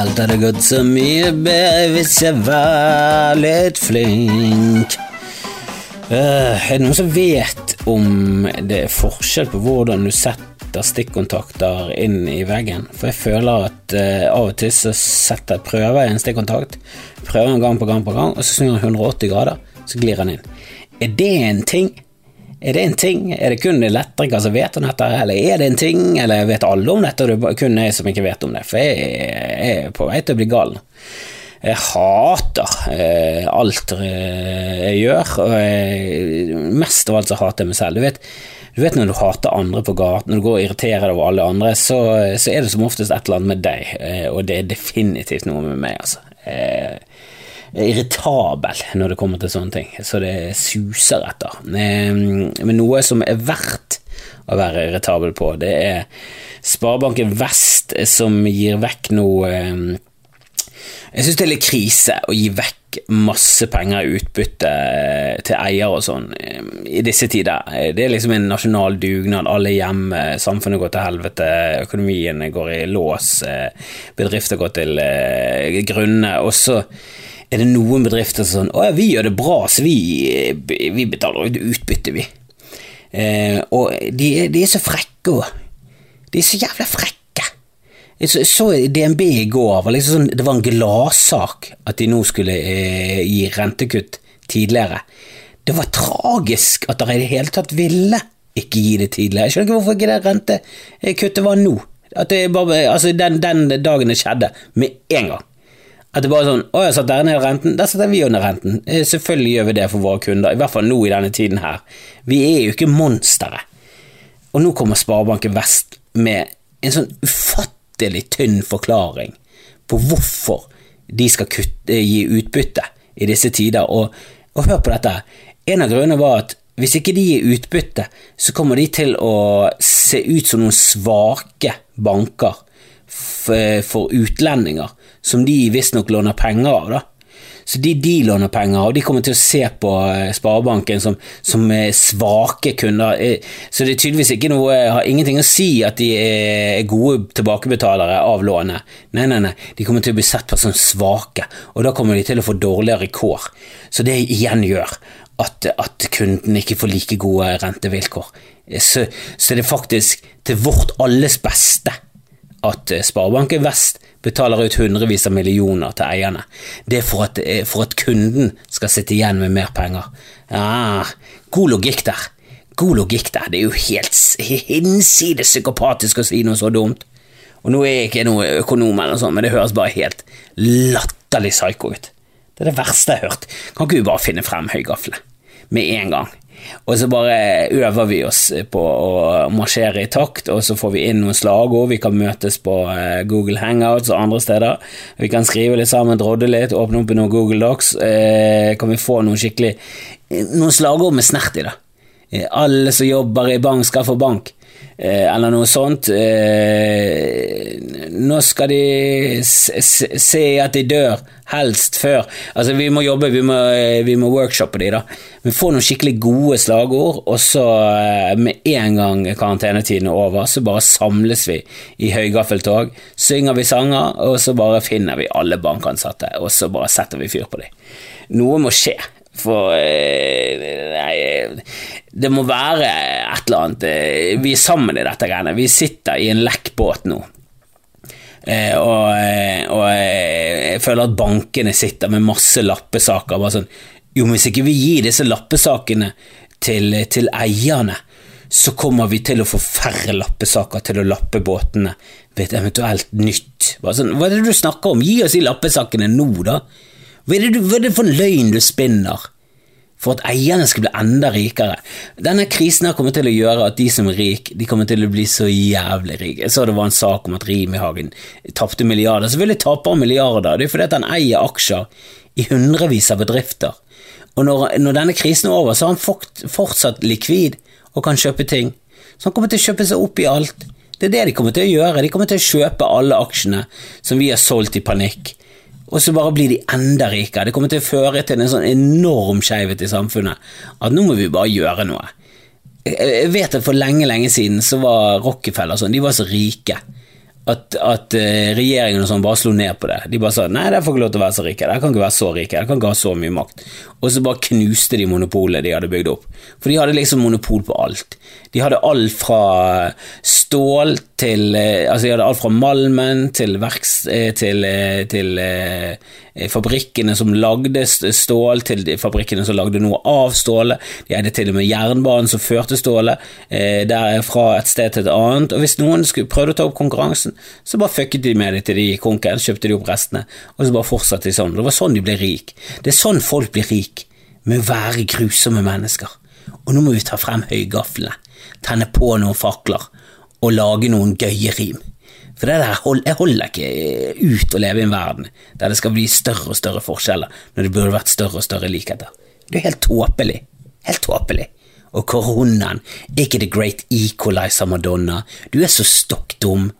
Alt hadde gått så mye bedre hvis jeg var litt flink. Uh, er det noen som vet om det er forskjell på hvordan du setter stikkontakter inn i veggen? For jeg føler at uh, av og til så setter jeg prøver en stikkontakt, prøver den gang på gang på gang, og så snur den 180 grader, så glir den inn. Er det en ting? Er det en ting? Er det kun elektrikere som vet om dette, eller er det en ting, eller vet alle om dette, og det er kun jeg som ikke vet om det? For jeg er på vei til å bli gal. Jeg hater eh, alt eh, jeg gjør, og jeg, mest av alt så hater jeg meg selv. Du vet, du vet når du hater andre på gaten, når du går og irriterer deg over alle andre, så, så, er det som oftest et eller annet med deg, eh, og det er definitivt noe med meg, altså. Jeg, irritabel når det kommer til sånne ting, så det suser etter. Men noe som er verdt å være irritabel på, det er Sparebanken Vest som gir vekk noe Jeg syns det er litt krise å gi vekk masse penger i utbytte til eier og sånn i disse tider. Det er liksom en nasjonal dugnad, alle hjemme, samfunnet går til helvete, økonomien går i lås, bedrifter går til grunne, og så er det noen bedrifter som sånn Å ja, vi gjør det bra, så vi, vi betaler ut utbytte, vi. Eh, og de, de, er så frekke òg. De er så jævla frekke. Jeg så, DNB i går, var liksom sånn, det var en gladsak at de nå skulle eh, gi rentekutt tidligere. Det var tragisk at dere i det hele tatt ville ikke gi det tidligere. Jeg skjønner ikke hvorfor ikke det rentekuttet var nå. Bare, altså den, den dagen det skjedde, med en gang. At det bare er sånn Å, jeg satt der nede renten. Der satt vi under renten. Eh, selvfølgelig gjør vi det for våre kunder, i hvert fall nå i denne tiden her. Vi er jo ikke monstre. Og nå kommer Sparebanken Vest med en sånn ufattelig tynn forklaring på hvorfor de skal kutte, gi utbytte i disse tider. Og, og hør på dette. En av grunnene var at hvis ikke de gir utbytte, så kommer de til å se ut som noen svake banker for utlendinger som de visstnok låner penger av. da. Så de de låner penger av, de kommer til å se på eh, Sparebanken som, som svake kunder. Eh, så det er tydeligvis ikke noe, har ingenting å si at de er gode tilbakebetalere av lånet. Nei, nei, nei, de kommer til å bli sett på som svake, og da kommer de til å få dårligere kår. Så det igjen gjør at, at kunden ikke får like gode rentevilkår. Så, så det er faktisk til vårt alles beste at Sparebanken Vest betaler ut hundrevis av millioner til eierne. Det er for at, eh, for at kunden skal sitte igjen med mer penger. Ja, god logikk der. God logikk der. Det er jo helt hinsides psykopatisk å si noe så dumt. Og nå er jeg ikke noe økonom, eller sånt, men det høres bare helt latterlig psyko ut. Det er det verste jeg har hørt. Kan ikke vi bare finne frem høygaflene med en gang? Og så bare øver vi oss på å marsjere i takt, og så får vi inn noen slagord. Vi kan møtes på eh, Google Hangouts og andre steder. Vi kan skrive litt sammen, drodde litt, åpne opp i noen Google Docs. Eh, kan vi få noen skikkelig Noen slagord med snert i, da. Eh, alle som jobber i bank, skal få bank. Eh, eller noe sånt. Eh, nå skal de se at de dør, helst før. Altså, vi må jobbe, vi må, eh, vi må workshoppe de, da. Men få noen skikkelig gode slagord, og så med en gang karantenetiden er over, så bare samles vi i høygaffeltog, synger vi sanger, og så bare finner vi alle bankansatte, og så bare setter vi fyr på dem. Noe må skje. For nei, det må være et eller annet eh, Vi er sammen i dette greiene. Vi sitter i en lekkbåt nå. Eh, og, eh, og, jeg føler at bankene sitter med masse lappesaker. Bare sånn Jo, men hvis ikke vi gir disse lappesakene til, til eierne, så kommer vi til å få færre lappesaker til å lappe båtene ved et eventuelt nytt. Sånn, hva er det du snakker om? Gi oss de lappesakene nå, da. Hva er det, hva er det for løgn du spinner? For at eierne skal bli enda rikere. Denne krisen har kommet til å gjøre at de som er rike, de kommer til å bli så jævlig rike. Jeg så det var en sak om at Rimi-Hagen tapte milliarder. Selvfølgelig taper han milliarder, det er fordi at han eier aksjer i hundrevis av bedrifter. Og når, når, denne krisen er over, så har han fortsatt likvid og kan kjøpe ting. Så han kommer til å kjøpe seg opp i alt. Det er det de kommer til å gjøre. De kommer til å kjøpe alle aksjene som vi har solgt i panikk og så bare blir de enda rikere. Det kommer til å føre til en sånn enorm skeivhet i samfunnet at nå må vi bare gjøre noe. Jeg vet at for lenge, lenge siden så var Rockefeller sånn, de var så rike at, at uh, regjeringen og sånn bare slo ned på det. De bare sa nei, dere får ikke lov til å være så rike, dere kan ikke være så rike, dere kan ikke ha så mye makt. Og så bare knuste de monopolet de hadde bygd opp. For de hadde liksom monopol på alt. De hadde alt fra stål til uh, Altså, de hadde alt fra malmen til verks... Uh, til, til fabrikkene som lagde stål, til fabrikkene som lagde noe av stålet. De hadde til og med jernbanen som førte stålet der fra et sted til et annet. Og hvis noen skulle prøvde å ta opp konkurransen, så bare fucket de med det til de gikk konken, kjøpte de opp restene, og så bare fortsatte de sånn. Det var sånn de ble rik. Det er sånn folk blir rik, med å være grusomme mennesker. Og nå må vi ta frem høygaflene, tenne på noen fakler og lage noen gøye rim. For det der, jeg holder ikke ut å leve i en verden der det skal bli større og større forskjeller, når det burde vært større og større likheter. Det er helt tåpelig. Helt tåpelig. Og koronaen ikke the great equalizer, Madonna. Du er så stokk dum.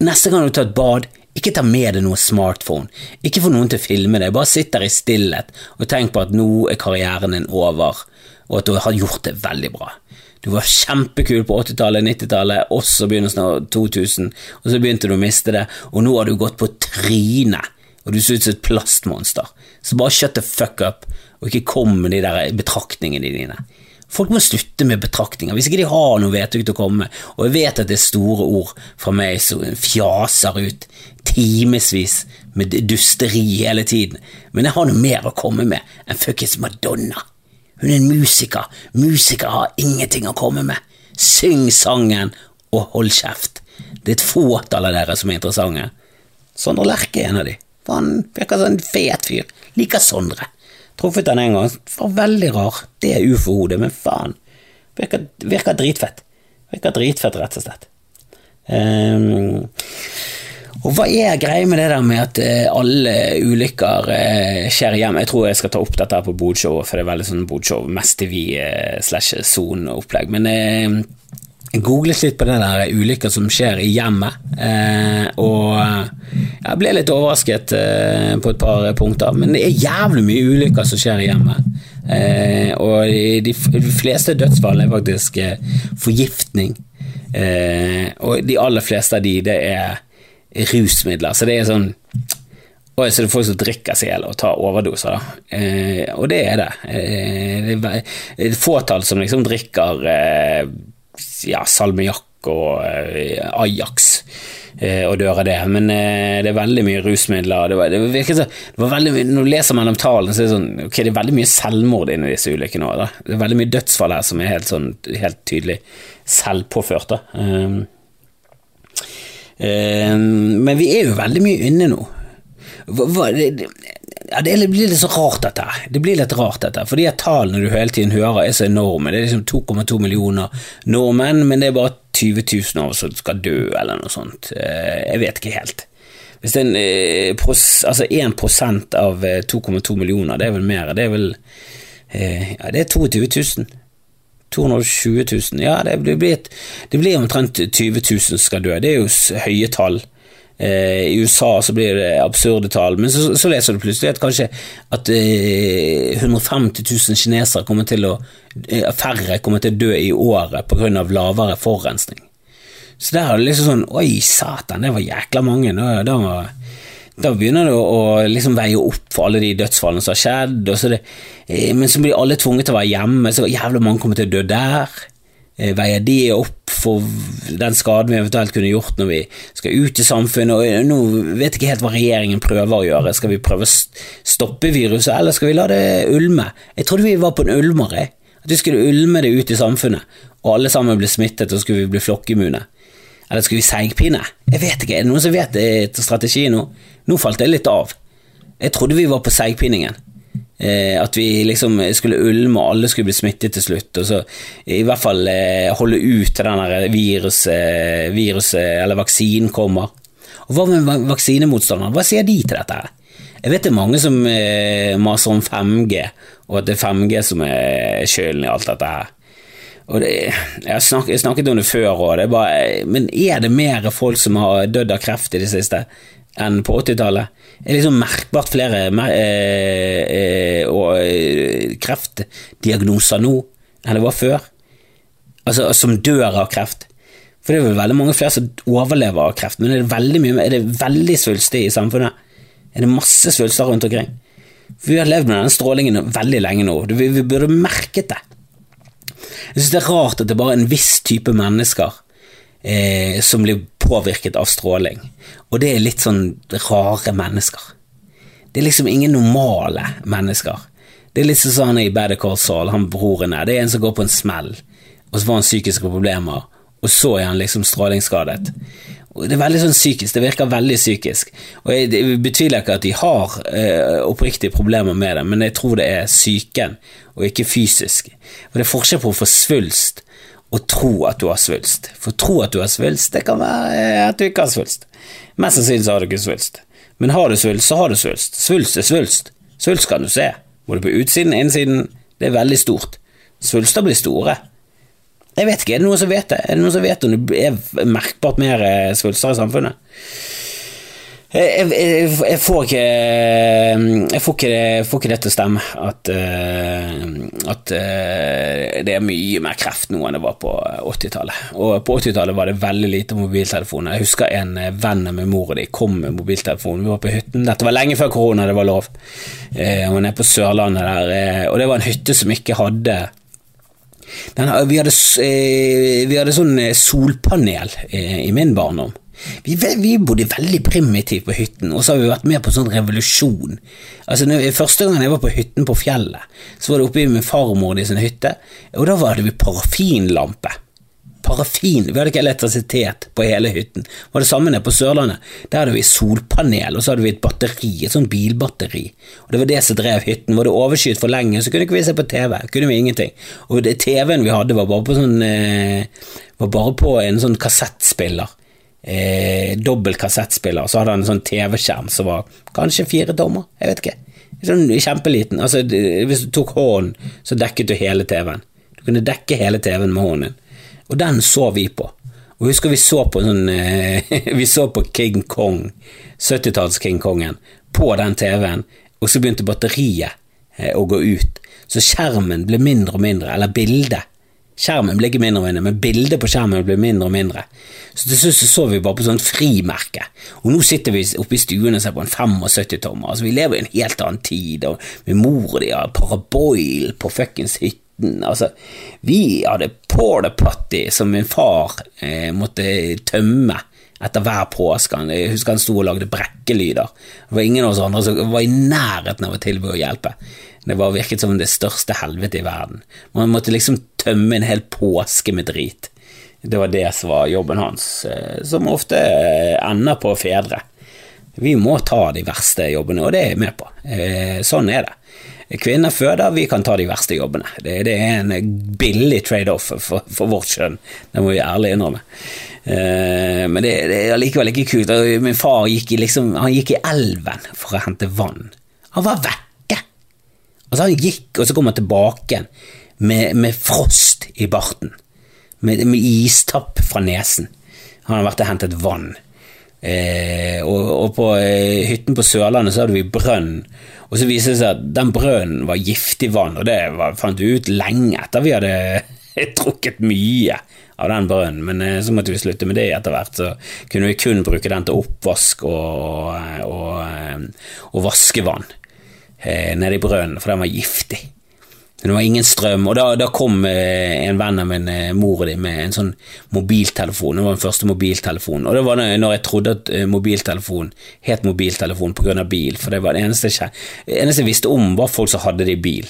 Neste gang du tar et bad, ikke ta med deg noe smartphone. Ikke få noen til å filme deg, bare sitt der i stillhet og tenk på at nå er karrieren din over, og at du har gjort det veldig bra. Du var kjempekul på 80-tallet, 90-tallet, også begynnelsen av 2000, og så begynte du å miste det, og nå har du gått på trynet, og du ser ut som et plastmonster. Så bare shut the fuck up, og ikke kom med de der betraktningene dine. Folk må slutte med betraktninger, hvis ikke de har noe vedtak til å komme med, og jeg vet at det er store ord fra meg som fjaser ut timevis med dusteri hele tiden, men jeg har noe mer å komme med enn fuckings Madonna. Hun er en musiker, musikere har ingenting å komme med. Syng sangen og hold kjeft. Det er et fåtall av dere som er interessante. Sondre Lerche er en av de. Han virker som en fet fyr. Liker Sondre. Truffet han en gang. Var veldig rar. Det er ufo-hodet, men faen. Virker, virker, dritfett. Virker dritfett, rett og slett. Um, og hva er greia med det der med at uh, alle ulykker uh, skjer hjemme? Jeg tror jeg skal ta opp dette her på Bodshowet, for det er veldig sånn Bodshow, Mest i vi slash Zone-opplegg. Men jeg googlet litt på det der ulykker som skjer i hjemmet, eh, og jeg ble litt overrasket eh, på et par punkter. Men det er jævlig mye ulykker som skjer i hjemmet. Eh, og de, fleste dødsfall er faktisk eh, forgiftning. Eh, og de aller fleste av de, det er rusmidler. Så det er sånn Oi, så det er folk som drikker seg i hjel og tar overdoser, eh, og det er det. det er fåtall som liksom drikker ja, salmiakk og eh, Ajax eh, og dør av det. Men eh, det er veldig mye rusmidler. Det var, det virker så, det var veldig mye, når du leser mellom tallene, så er det sånn Ok, det er veldig mye selvmord inni disse ulykkene òg. Det er veldig mye dødsfall her som er helt, sånn, helt tydelig selvpåført. da. um, men vi er jo veldig mye inne nå. Ja, det blir litt så rart, dette. Det blir litt rart, dette. Fordi at tallene du hele tiden hører, er så enorme. Det er liksom 2,2 millioner nordmenn, men det er bare 20 000 av oss som skal dø, eller noe sånt. Eh, jeg vet ikke helt. Hvis det er en, eh, altså 1 av 2,2 eh, millioner, det er vel mer. Det er vel Ja, det er 22 000. 220 000. Ja, det blir, et, det blir omtrent 20 000 som skal dø. Det er jo høye tall. Eh, I USA så blir det absurde tall, men så, så leser du plutselig at kanskje at eh, 150 000 kinesere kommer til å eh, færre kommer til å dø i året pga. lavere forurensning. Så der er det liksom sånn Oi, satan, det var jækla mange. Da, da, da begynner det å, å liksom veie opp for alle de dødsfallene som har skjedd. Så det, eh, men så blir alle tvunget til å være hjemme, så jævlig mange kommer til å dø der. Eh, veier det opp for den skaden vi eventuelt kunne gjort når vi skal ut i samfunnet. og Nå vet jeg ikke helt hva regjeringen prøver å gjøre. Skal vi prøve å stoppe viruset, eller skal vi la det ulme? Jeg trodde vi var på en ulmer. At vi skulle ulme det ut i samfunnet, og alle sammen ble smittet, og skulle vi bli flokkimmune. Eller skulle vi seigpine? Jeg vet ikke, er det noen som vet det til strategi nå? Nå falt det litt av. Jeg trodde vi var på seigpiningen. Eh, at vi liksom skulle ulme, og alle skulle bli smittet til slutt. Og så i hvert fall eh, holde ut til den viruset, viruset eller vaksinen kommer. Og Hva med vaksinemotstanderne? Hva sier de til dette? Jeg vet det er mange som eh, maser om 5G, og at det er 5G som er skylden i alt dette her. Og det, jeg har snakket, jeg snakket om det før, og men er det mer folk som har dødd av kreft i det siste enn på 80-tallet? Det er liksom merkbart flere mer, eh, eh, kreftdiagnoser nå enn det var før. Altså, som dør av kreft. For det er vel veldig mange flere som overlever av kreft, men er det veldig mye Er veldig svulstig i samfunnet? Er det masse svulster rundt omkring? For vi har levd med denne strålingen veldig lenge nå. Vi, vi burde merket det. Jeg synes det er rart at det er bare en viss type mennesker eh, som blir påvirket av stråling, og det er litt sånn rare mennesker. Det er liksom ingen normale mennesker. Det er litt sånn i Better Call Saul, han broren der. Det er en som går på en smell, og så får han psykiske problemer, og så er han liksom strålingsskadet. Det er veldig sånn psykisk, det virker veldig psykisk. Og Jeg, jeg betviler ikke at de har eh, oppriktige problemer med det, men jeg tror det er psyken, og ikke fysisk. For Det er forskjell på å få svulst og tro at du har svulst. For tro at du har svulst, det kan være eh, at du ikke har svulst. Mest sannsynlig så har du ikke svulst. Men har du svulst, så har du svulst. Svulst er svulst. Svulst kan du se. Både på utsiden og innsiden. Det er veldig stort. Svulster blir store. Jeg vet ikke, er det noen som vet det? Er det noen som vet om det er merkbart mer eh, svulster i samfunnet? Jeg, jeg, jeg, får ikke Jeg får ikke, jeg får ikke det til å stemme at, eh, at eh, det er mye mer kreft nå enn det var på 80-tallet. Og på 80-tallet var det veldig lite mobiltelefoner. Jeg husker en venn med og de kom med mobiltelefon. Vi var på hytten. Dette var lenge før korona, det var lov. Og nede på Sørlandet der. Og det var en hytte som ikke hadde den, vi, hadde, vi, hadde, sånn solpanel i min barndom. Vi, vi, bodde veldig primitivt på hytten, og så har vi vært med på en sånn revolusjon. Altså, når, Første gangen jeg var på hytten på fjellet, så var det oppe i min farmor i sin hytte, og da hadde vi parafinlampe. Parafin, Vi hadde ikke elektrisitet på hele hytten. Det var det samme nede på Sørlandet. Der hadde vi solpanel, og så hadde vi et batteri, et sånt bilbatteri. Og Det var det som drev hytten. Var det overskyet for lenge, så kunne ikke vi se på TV. Kunne vi ingenting. Og TV-en vi hadde, var bare på sånn eh, var bare på en sånn kassettspiller eh, dobbel kassettspiller, så hadde han en sånn TV-skjerm som var kanskje fire tommer, jeg vet ikke. Sånn kjempeliten. Altså, hvis du tok hånden, så dekket du hele TV-en. Du kunne dekke hele TV-en med hånden. Og den så vi på. Og husker vi så på sånn eh, Vi så på King Kong, 70-talls King Kongen, på den TV-en, og så begynte batteriet eh, å gå ut. Så skjermen ble mindre og mindre, eller bildet Skjermen ble ikke mindre og mindre, men bildet på skjermen ble mindre og mindre. Så til slutt så, vi bare på sånn frimerke, og nå sitter vi oppe i stuen og ser på en 75-tommer. Altså, vi lever i en helt annen tid, og min mor og de har paraboil på fuckings hytten. Altså, vi hadde porta potty som min far eh, måtte tømme etter hver påske. Jeg husker han sto og lagde brekkelyder. Det var ingen av oss andre som var i nærheten av å tilby å hjelpe. Det var virket som det største helvete i verden. Man måtte liksom tømme en hel påske med drit. Det var det som var jobben hans, eh, som ofte eh, ender på fedre. Vi må ta de verste jobbene, og det er jeg med på. Eh, sånn er det. Kvinner føder, vi kan ta de verste jobbene. Det, er en billig trade-off for, vårt kjønn, det må vi ærlig innrømme. Men det, det er likevel ikke kult. Min far gikk i, liksom, han gikk i elven for å hente vann. Han var vekk Altså Han gikk, og så kom han tilbake med, med frost i barten. Med, med, istapp fra nesen. Han hadde vært og hentet vann. Eh, og, og, på eh, hytten på Sørlandet så hadde vi brønn, og så viste det seg at den brønnen var giftig vann, og det var, fant vi ut lenge etter vi hadde trukket mye av den brønnen, men eh, så måtte vi slutte med det etter hvert. Så kunne vi kun bruke den til oppvask og, og, eh, og vaskevann eh, nede i brønnen, for den var giftig. Det var ingen strøm, og da, da kom eh, en venn av min eh, mor og de med en sånn mobiltelefon. Det var den første mobiltelefonen, og det var når jeg trodde at eh, mobiltelefon het mobiltelefon av bil, for det var det eneste, det eneste jeg visste om, var folk som hadde det i bil.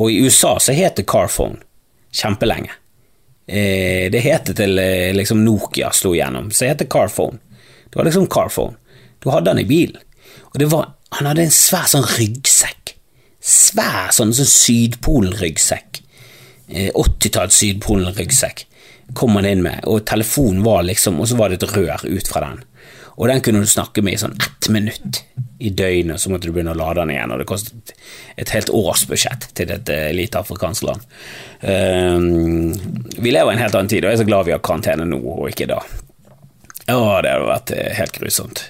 Og i USA så het det carphone kjempelenge. Eh, det heter til eh, liksom Nokia slo igjennom, så det heter carphone. Det var liksom carphone. Du hadde han i bilen. Og det var han hadde en svær sånn ryggsekk. Svær sånn, sånn Sydpolen-ryggsekk. 80-talls eh, Sydpolen-ryggsekk kom han inn med, og telefonen var liksom Og så var det et rør ut fra den. Og den kunne du snakke med i sånn ett minutt i døgnet, så måtte du begynne å lade den igjen, og det kostet et helt årsbudsjett til et uh, lite afrikansk land. Um, vi lever i en helt annen tid, og jeg er så glad vi har karantene nå, og ikke da. Å, det hadde vært uh, helt grusomt.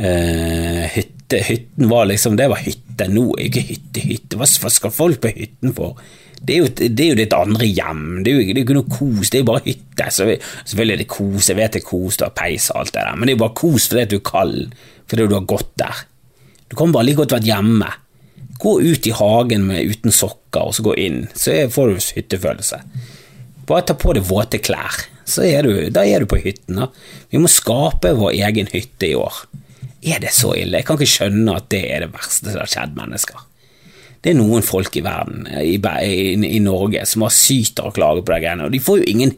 Uh, hytte. Hytten var liksom Det var hytte. Nå ikke hytte hytte. Hva skal folk på hytten for? Det er, jo, det er jo ditt andre hjem. Det er jo, det er ikke noe kos, det er jo bare hytte. Selvfølgelig er det kos, jeg vet det er kos, du har peis og alt det der, men det er jo bare kos fordi du er kald, fordi du har gått der. Du kan bare like godt vært hjemme. Gå ut i hagen med, uten sokker, og så gå inn, så får du hyttefølelse. Bare ta på deg våte klær, så er du, da er du på hytten. Da. Vi må skape vår egen hytte i år. Er det så ille? Jeg kan ikke skjønne at det er det verste som har skjedd mennesker. Det er noen folk i verden, i, i, i Norge, som har syter og klager på de greiene, og de får, ingen,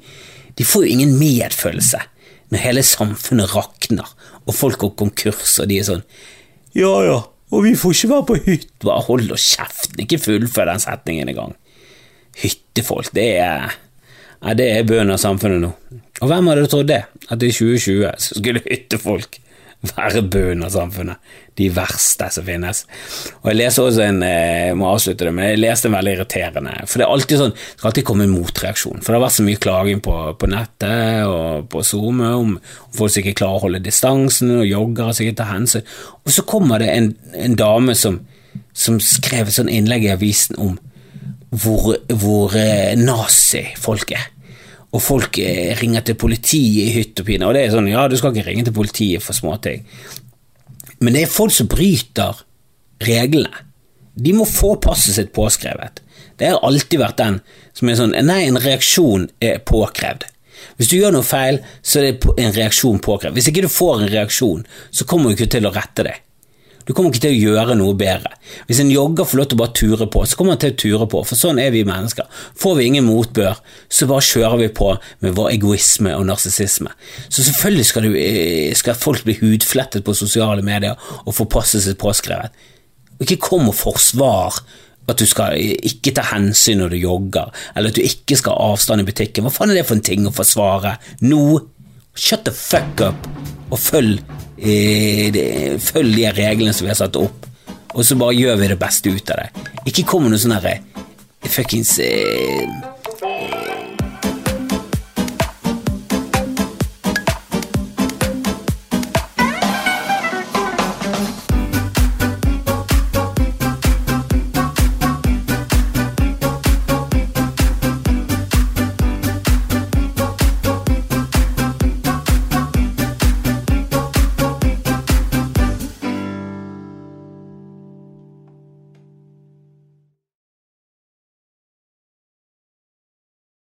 de får jo ingen medfølelse når hele samfunnet rakner, og folk går konkurs, og de er sånn Ja ja, og vi får ikke være på hytta. Bare hold og kjeften, ikke fullfør den setningen engang. Hyttefolk, det er ja, det er bønder samfunnet nå. Og hvem hadde trodd det? At i 2020 så skulle hyttefolk være bunnen av samfunnet. De verste som finnes. Og Jeg leser også en jeg eh, må avslutte det, men jeg leste en veldig irriterende For det er alltid sånn, det skal alltid komme en motreaksjon. For det har vært så mye klaging på, på nettet og på SoMe om, om folk som ikke klarer å holde distansen, og joggere som ikke tar hensyn. Og så kommer det en, en dame som, som skrev et sånt innlegg i avisen om hvor, hvor eh, nazi folk er og folk eh, ringer til politiet i hytt og pine. Og det er sånn, ja, du skal ikke ringe til politiet for småting. Men det er folk som bryter reglene. De må få passet sitt påskrevet. Det har alltid vært den som er sånn Nei, en reaksjon er påkrevd. Hvis du gjør noe feil, så er det en reaksjon påkrevd. Hvis ikke du får en reaksjon, så kommer du ikke til å rette deg. Du kommer ikke til å gjøre noe bedre. Hvis en jogger får lov til å bare ture på, så kommer han til å ture på, for sånn er vi mennesker. Får vi ingen motbør, så bare kjører vi på med vår egoisme og narsissisme. Så selvfølgelig skal, du, eh, skal, folk bli hudflettet på sosiale medier og få passet sitt påskrevet. Ikke kom og forsvar at du skal ikke ta hensyn når du jogger, eller at du ikke skal ha avstand i butikken. Hva faen er det for en ting å forsvare nå? Shut the fuck up, og følg det, følg de reglene som vi har satt opp, og så bare gjør vi det beste ut av det. Ikke kom med noe sånn herre fuckings eh,